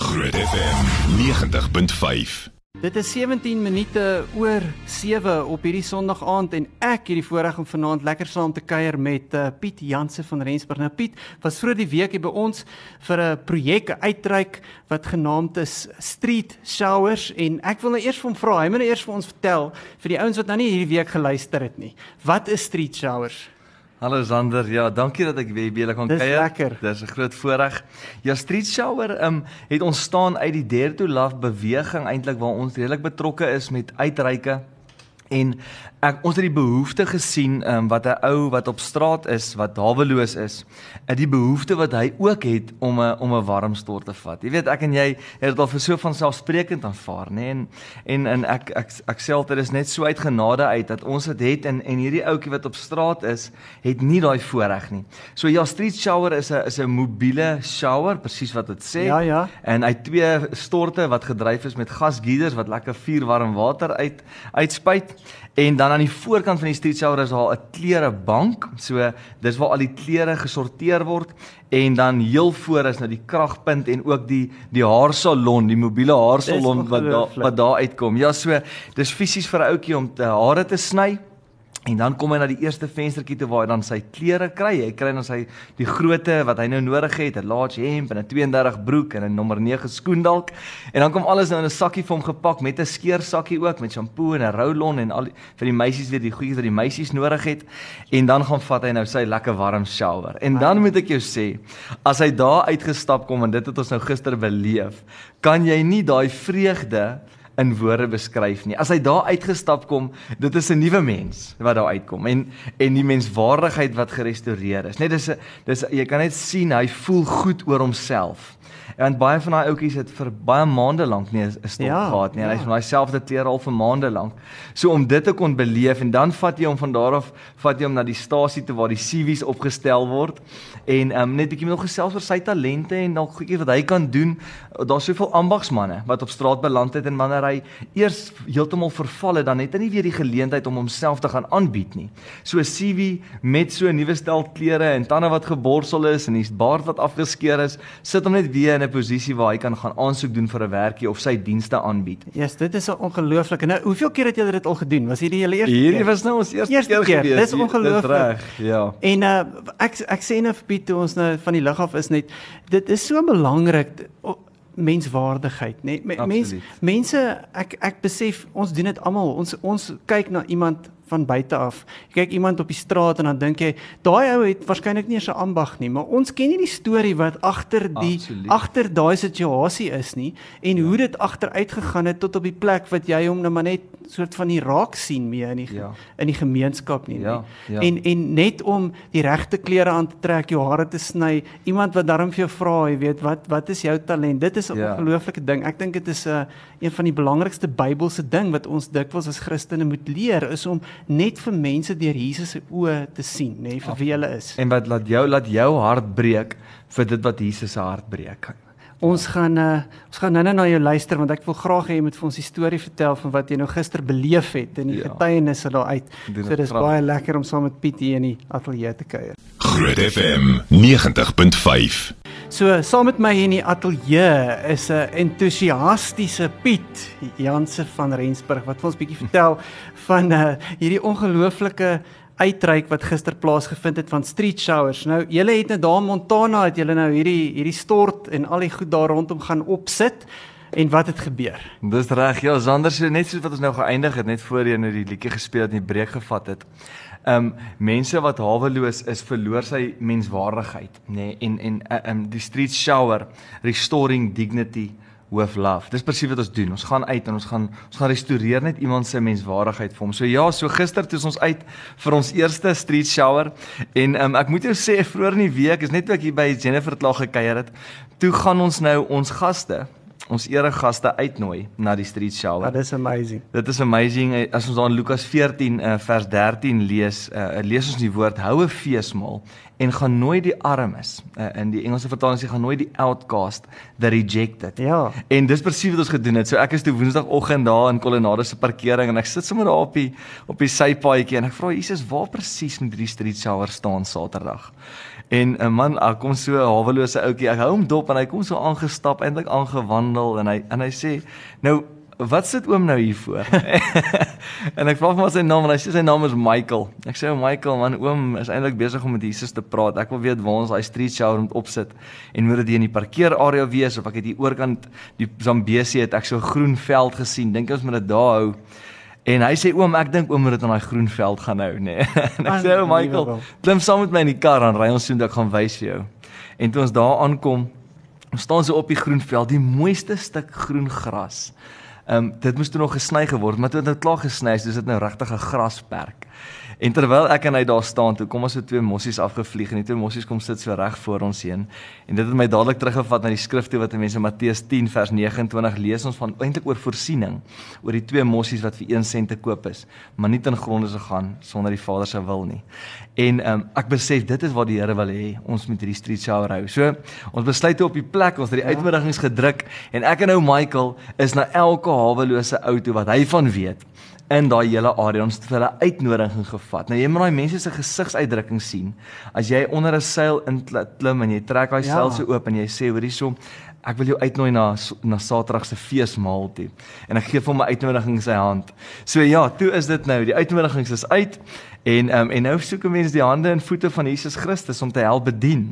Groot FM 90.5. Dit is 17 minute oor 7 op hierdie Sondag aand en ek het die voorreg om vanaand lekker saam te kuier met uh, Piet Jansen van Rensburg. Nou Piet, was vroeër die week hier by ons vir 'n projek uitreik wat genaamd is Street Showers en ek wil nou eers vir hom vra, hy moet nou eers vir ons vertel vir die ouens wat nou nie hierdie week geluister het nie. Wat is Street Showers? Hallo Zander, ja, dankie dat ek weer by julle kan Dis kuier. lekker. Dis 'n groot voorreg. Ja, Street Shower um, het ontstaan uit die Dare to Love beweging eintlik waar ons redelik betrokke is met uitreike en ek ons het die behoefte gesien um, wat 'n ou wat op straat is, wat haweloos is, en die behoefte wat hy ook het om 'n om 'n warm stort te vat. Jy weet, ek en jy het dit al vir so van selfsprekend aanvaar, nê? En en en ek ek ek sê altyd dis net so uit genade uit dat ons dit het en en hierdie ouetjie wat op straat is, het nie daai voorreg nie. So ja, street shower is 'n is 'n mobiele shower, presies wat dit sê. Ja, ja. En hy het twee storte wat gedryf is met gasgieters wat lekker vuur warm water uit uitspuit. En dan aan die voorkant van die street shower is daar 'n klerebank. So dis waar al die klere gesorteer word en dan heel voor is nou die kragpunt en ook die die haarsalon, die mobiele haarsalon wat daar wat daar uitkom. Ja, so dis fisies vir 'n ouetjie om te hare te sny. En dan kom hy na die eerste venstertjie toe waar hy dan sy klere kry. Hy kry dan sy die grootte wat hy nou nodig het, 'n large hemp en 'n 32 broek en 'n nommer 9 skoen dalk. En dan kom alles nou in 'n sakkie vir hom gepak met 'n skeersakkie ook met shampoo en 'n roll-on en al die, vir die meisies weer die goedjies wat die meisies nodig het. En dan gaan vat hy nou sy lekker warm shower. En dan moet ek jou sê, as hy daar uitgestap kom en dit het ons nou gister beleef, kan jy nie daai vreugde in woorde beskryf nie. As hy daar uitgestap kom, dit is 'n nuwe mens wat daar uitkom en en die menswaardigheid wat gerestoreer is. Net dis 'n dis jy kan net sien hy voel goed oor homself. Want baie van daai ouetjies het vir baie maande lank nie 'n stop Ja, gehad nie. En ja. hy's van daai selfde klere al vir maande lank. So om dit te kon beleef en dan vat jy hom van daar af, vat jy hom na die stasie toe waar die CV's opgestel word en um, net bietjie met hom gesels oor sy talente en dalk goedjies wat hy kan doen. Daar's soveel ambagsmanne wat op straat beland het en wanneer hy eers heeltemal verval het, dan het hy nie weer die geleentheid om homself te gaan aanbied nie. So 'n CV met so 'n nuwe stel klere en tande wat geborsel is en die baard wat afgeskeer is, sit hom net weer in 'n posisie waar hy kan gaan aansoek doen vir 'n werkie of sy dienste aanbied. Ja, yes, dit is so ongelooflik. Nou, hoeveel keer het julle dit al gedoen? Was hierdie julle eerste Hierdie keer? was nou ons eerste, Eerste keer, keer, gewees. dis ongelooflik. Dis reg, ja. En uh ek ek sê nou vir Piet toe ons nou van die lug af is net dit is so belangrik menswaardigheid nê nee? mense Absoluut. mense ek ek besef ons doen dit almal ons ons kyk na iemand van buite af jy kyk iemand op die straat en dan dink jy daai ou het waarskynlik nie eens 'n ambag nie maar ons ken nie die storie wat agter die agter daai situasie is nie en hoe dit agteruit gegaan het tot op die plek wat jy hom nou maar net soort van nie raak sien meer in die Ja. in die gemeenskap nie. Ja, nie. ja. En en net om die regte klere aan te trek, jou hare te sny, iemand wat daarom vir jou vra, jy weet, wat wat is jou talent? Dit is 'n Ja. ongelooflike ding. Ek dink dit is 'n uh, een van die belangrikste Bybelse ding wat ons dikwels as Christene moet leer is om net vir mense deur Jesus se oë te sien, nê, nee, vir wie hulle is. En wat laat jou laat jou hart breek vir dit wat Jesus se hart breek. Ons gaan uh, ons gaan nou-nou na jou luister want ek wil graag hê jy moet vir ons die storie vertel van wat jy nou gister beleef het en die Ja. getuienisse daaruit. Doen So dit dis graag. baie lekker om saam met Piet hier in die ateljee te kuier. Groot FM 90.5. So saam met my hier in die ateljee is 'n entoesiastiese Piet Janse van Rensburg wat vir ons bietjie vertel van uh, hierdie ongelooflike uitreik wat gister plaasgevind het van street showers. Nou julle het nou daar in Montana het julle nou hierdie hierdie stort en al die goed daar rondom gaan opsit en wat het gebeur? Dis reg. Ja, Zander sê net soos wat ons nou geëindig het net voor jy nou die liedjie gespeel het en die breek gevat het. Um mense wat haweloos is, verloor sy menswaardigheid, nê? Nee, en en uh, um die street shower, restoring dignity with love. Dis presies wat ons doen. Ons gaan uit en ons gaan ons gaan restoreer net iemand se menswaardigheid vir hom. So ja, so gister toe ons uit vir ons eerste street shower en um, ek moet jou sê vroeër in die week is net toe ek hier by Jennifer Klaag gekuier het, toe gaan ons nou ons gaste ons eregaste uitnooi na die street shower. Ja, dis amazing. Dit is amazing eh, as ons daar in Lukas 14 uh, vers 13 lees, uh, lees ons die woord hou 'n feesmaal en gaan nooi die armes. Uh, in die Engelse vertaling sê gaan nooi die outcast, the rejected. Ja. En dis presies wat ons gedoen het. So ek is toe Woensdagoggend daar in Colonnade se parkering en ek sit sommer daar op die op die sypaadjie en ek vra Jesus, waar presies moet hierdie street shower staan Saterdag? En 'n man, hy kom so 'n hawelose ouetjie. Ek hou hom dop en hy kom so aangestap, eintlik aangewandel en hy en hy sê, "Nou, wat sit oom nou hier voor?" en ek vra hom wat sy naam en hy sê sy naam is Michael. Ek sê, "Michael, man, oom is eintlik besig om met Jesus te praat. Ek wil weet waar ons daai street shower moet opsit en moet dit hier in die parkeerarea wees of ek het hier oorkant die Zambesi het ek so groen veld gesien. Dink ons moet dit daar hou." En hy sê oom, ek dink oom moet dit aan daai groen veld gaan hou, nê. Nee. en ek sê, "O Michael, klim saam met my in die kar en ry ons so dat ek gaan wys vir jou." En toe ons daar aankom, ons staan so op die groen veld, die mooiste stuk groen gras. Ehm um, dit moes toe nog gesny geword, maar toe dit nou klaar gesny is, is dit nou regtig 'n grasperk. En terwyl ek en hy daar staan, toe kom ons so twee mossies afgevlieg en die twee mossies kom sit so reg voor ons heen. En dit het my dadelik teruggevat na die skrifte wat mense in Matteus 10 vers 29 lees ons van eintlik oor voorsiening, oor die twee mossies wat vir 1 sent te koop is, maar nie ten gronde se gaan sonder die Vader se wil nie. En um, ek besef dit is wat die Here wil hê, ons moet hierdie street shower hou. So, ons besluit toe op die plek, ons het die ja. uitnodigings gedruk en ek en nou Michael is na elke hawelose ou toe wat hy van weet in daai hele area ons het hulle uitnodiging gevat. Nou jy moet daai mense se gesigsuitdrukking sien. As jy onder 'n seil inklim en jy trek daai ja. seil so oop en jy sê hoor hierso ek wil jou uitnooi na na Saterdag se feesmaal toe. En ek gee vir hom my uitnodiging in sy hand. So ja, toe is dit nou, die uitnodigings is uit en um, en nou soek mense die hande en voete van Jesus Christus om te help bedien.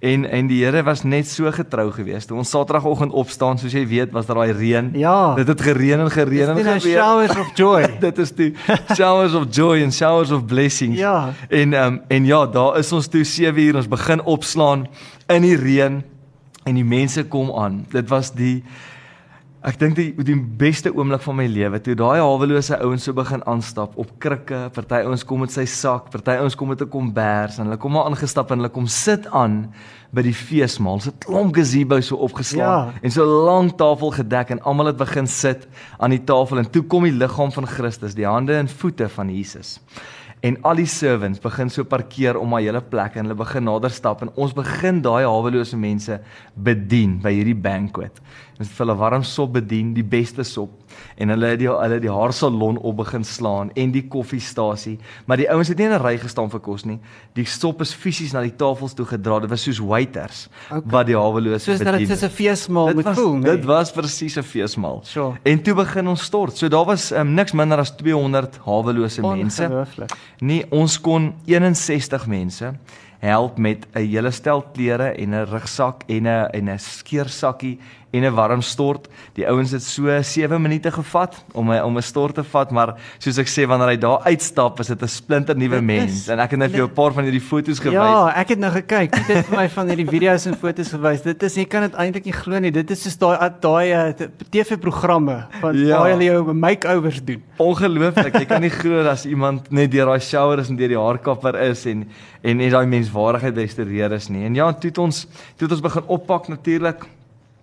En en die Here was net so getrou geweest. Toe ons Saterdagoggend opstaan, soos jy weet, was daar daai reën. Ja. Dit het gereën en gereën en gereën. Showers of joy. dit is die showers of joy and showers of blessings. Ja. En um, en ja, daar is ons toe 7 uur ons begin opslaan in die reën en die mense kom aan. Dit was die ek dink die die beste oomblik van my lewe toe daai hawelose ouens so begin aanstap op krikke. Party ouens kom met sy sak, party ouens kom met 'n kombers en hulle kom maar aangestap en hulle kom sit aan by die feesmaal. Dit's 'n klomp gazebo so opgeslaan ja. en so 'n lang tafel gedek en almal het begin sit aan die tafel en toe kom die liggaam van Christus, die hande en voete van Jesus en al die servants begin so parkeer om my hele plek en hulle begin nader stap en ons begin daai hawelose mense bedien by hierdie banquet. Ons het hulle warm sop bedien, die beste sop en hulle het die hulle die haarsalon op begin slaan en die koffiestasie, maar die ouens het nie in 'n ry gestaan vir kos nie. Die sop is fisies na die tafels toe gedra. Dit was soos waiters okay. wat die hawelose bedien. Soos dit is 'n feesmaal met voel, nee. Dit was presies 'n feesmaal. Sure. En toe begin ons stort. So daar was um, niks minder as 200 hawelose mense. Nee, ons kon 61 mense help met 'n hele stel klere en 'n rugsak en 'n en 'n skeersakkie en 'n warm stort. Die ouens het so 7 minute gevat om 'n om 'n stort te vat, maar soos ek sê wanneer hy daar uitstap, is dit 'n splinter nuwe mens. En ek het net vir jou 'n paar van hierdie foto's gewys. Ja, ek het nou gekyk. Dit het vir my van hierdie video's en foto's gewys. Dit is jy kan dit eintlik nie glo nie. Dit is soos daai daai uh, TV-programme van ja. waar hulle jou make-overs doen. Ongelooflik. Jy kan nie glo dat iemand net deur daai showers en deur die haarkapper is en en net daai menswaardigheid restoreer is nie. En ja, toe het ons toe het ons begin oppak natuurlik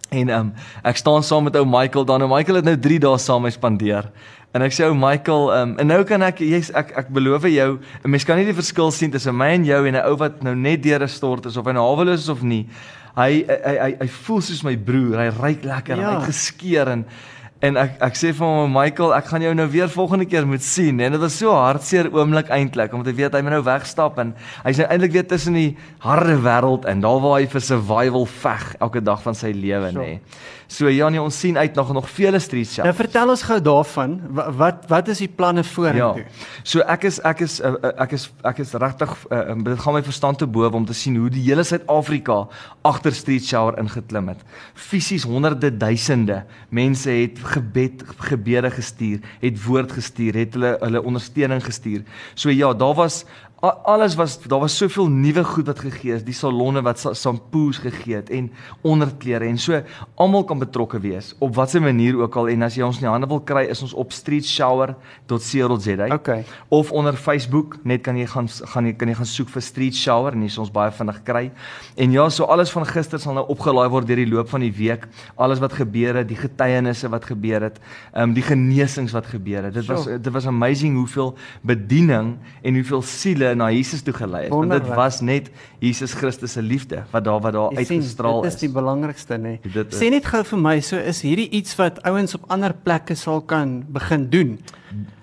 En ehm um, ek staan saam met ou Michael dan. Nou Michael het nou 3 dae saam met my spandeer. En ek sê ou Michael, ehm um, en nou kan ek jy's ek ek beloof jou, 'n mens kan nie die verskil sien tussen my en jou en 'n ou wat nou net deur 'n stort is of hy nou haweloos is of nie. Hy hy hy hy voel soos my broer. Hy ryk lekker, ja. hy het geskeer en En ek ek sê vir hom Michael, ek gaan jou nou weer volgende keer moet sien. En dit was so hartseer oomblik eintlik omdat hy weet hy moet nou wegstap en hy's nou eintlik weer tussen die harde wêreld en daar waar hy vir survival veg elke dag van sy lewe nê. Nee. So ja nee, ons sien uit nog nog vele street shows. Nou vertel ons gou daarvan. Wat wat, is die planne vorentoe? Ja. So ek is ek is uh, ek is ek is regtig uh, dit gaan my verstand te bowe om te sien hoe die hele Suid-Afrika agter street shower ingeklim het. Fisies honderde duisende mense het gebed gebede gestuur, het woord gestuur, het hulle hulle ondersteuning gestuur. So ja, daar was alles was daar was soveel nuwe goed wat gegee is, die salonne wat shampoos gegee het en onderklere en so almal kan betrokke wees op watter manier ook al en as jy ons in die hande wil kry is ons op streetshower.co.za. Okay. Of onder Facebook net kan jy gaan gaan jy kan jy gaan soek vir street shower en hier is ons baie vinnig kry. En ja, so alles van gister sal nou opgelaai word deur die loop van die week. Alles wat gebeur het, die getuienisse wat gebeur het, ehm um, die genesings wat gebeur het. Dit sure. was dit was amazing hoeveel bediening en hoeveel siele mense na Jesus toe gelei het. Want dit was net Jesus Christus se liefde wat daar wat daar uitgestraal is. Dit is die belangrikste nê. Nee. Sê net gou vir my, so is hierdie iets wat ouens op ander plekke sal kan begin doen.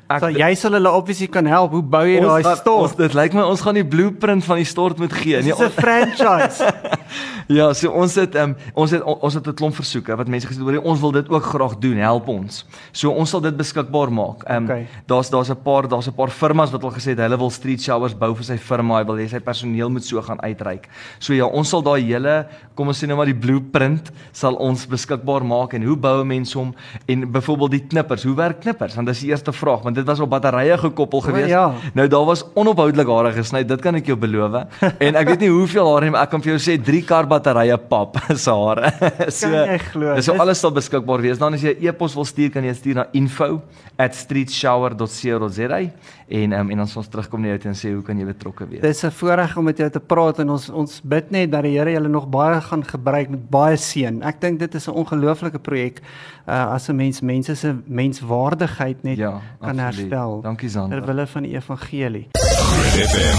Ek- so jy sal hulle obviously kan help. Hoe bou jy daai gaan- ons- stort? Dit lyk my ons gaan die blueprint van die stort moet gee. Dis Nee, 'n franchise. Ja, so ons het um, ons het ons het 'n klomp versoeke wat mense gesê het, "Hoor, ons wil dit ook graag doen, help ons." So ons sal dit beskikbaar maak. Um, Okay. daar's daar's 'n paar daar's 'n paar firmas wat al gesê het hulle wil street showers bou vir sy firma, hy wil hê sy personeel moet so gaan uitreik. So ja, ons sal daai hele, kom ons sê nou maar die blueprint sal ons beskikbaar maak en hoe bou 'n mens hom en byvoorbeeld die knippers, hoe werk knippers? Want dis die eerste vraag, want dit was op batterye gekoppel geweest. ja. Nou daar was onophoudelik hare gesny, dit kan ek jou beloof. En ek weet nie hoeveel hare ek kan vir jou sê 3 kar batterye pap se hare. so Kan jy glo? Dis so alles sal beskikbaar wees. Dan as jy 'n e-pos wil stuur, kan jy stuur na info@streetshower.co.za en um, en dan sal ons terugkom na jou en sê hoe kan jy betrokke wees. Dis 'n voorreg om met jou te praat en ons ons bid net dat die Here julle nog baie gaan gebruik met baie seën. Ek dink dit is 'n ongelooflike projek uh, as 'n mens mense se menswaardigheid net Ja, kan absoluut. herstel. Dankie, Zander. Ter wille van die evangelie. Groot FM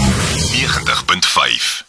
90.5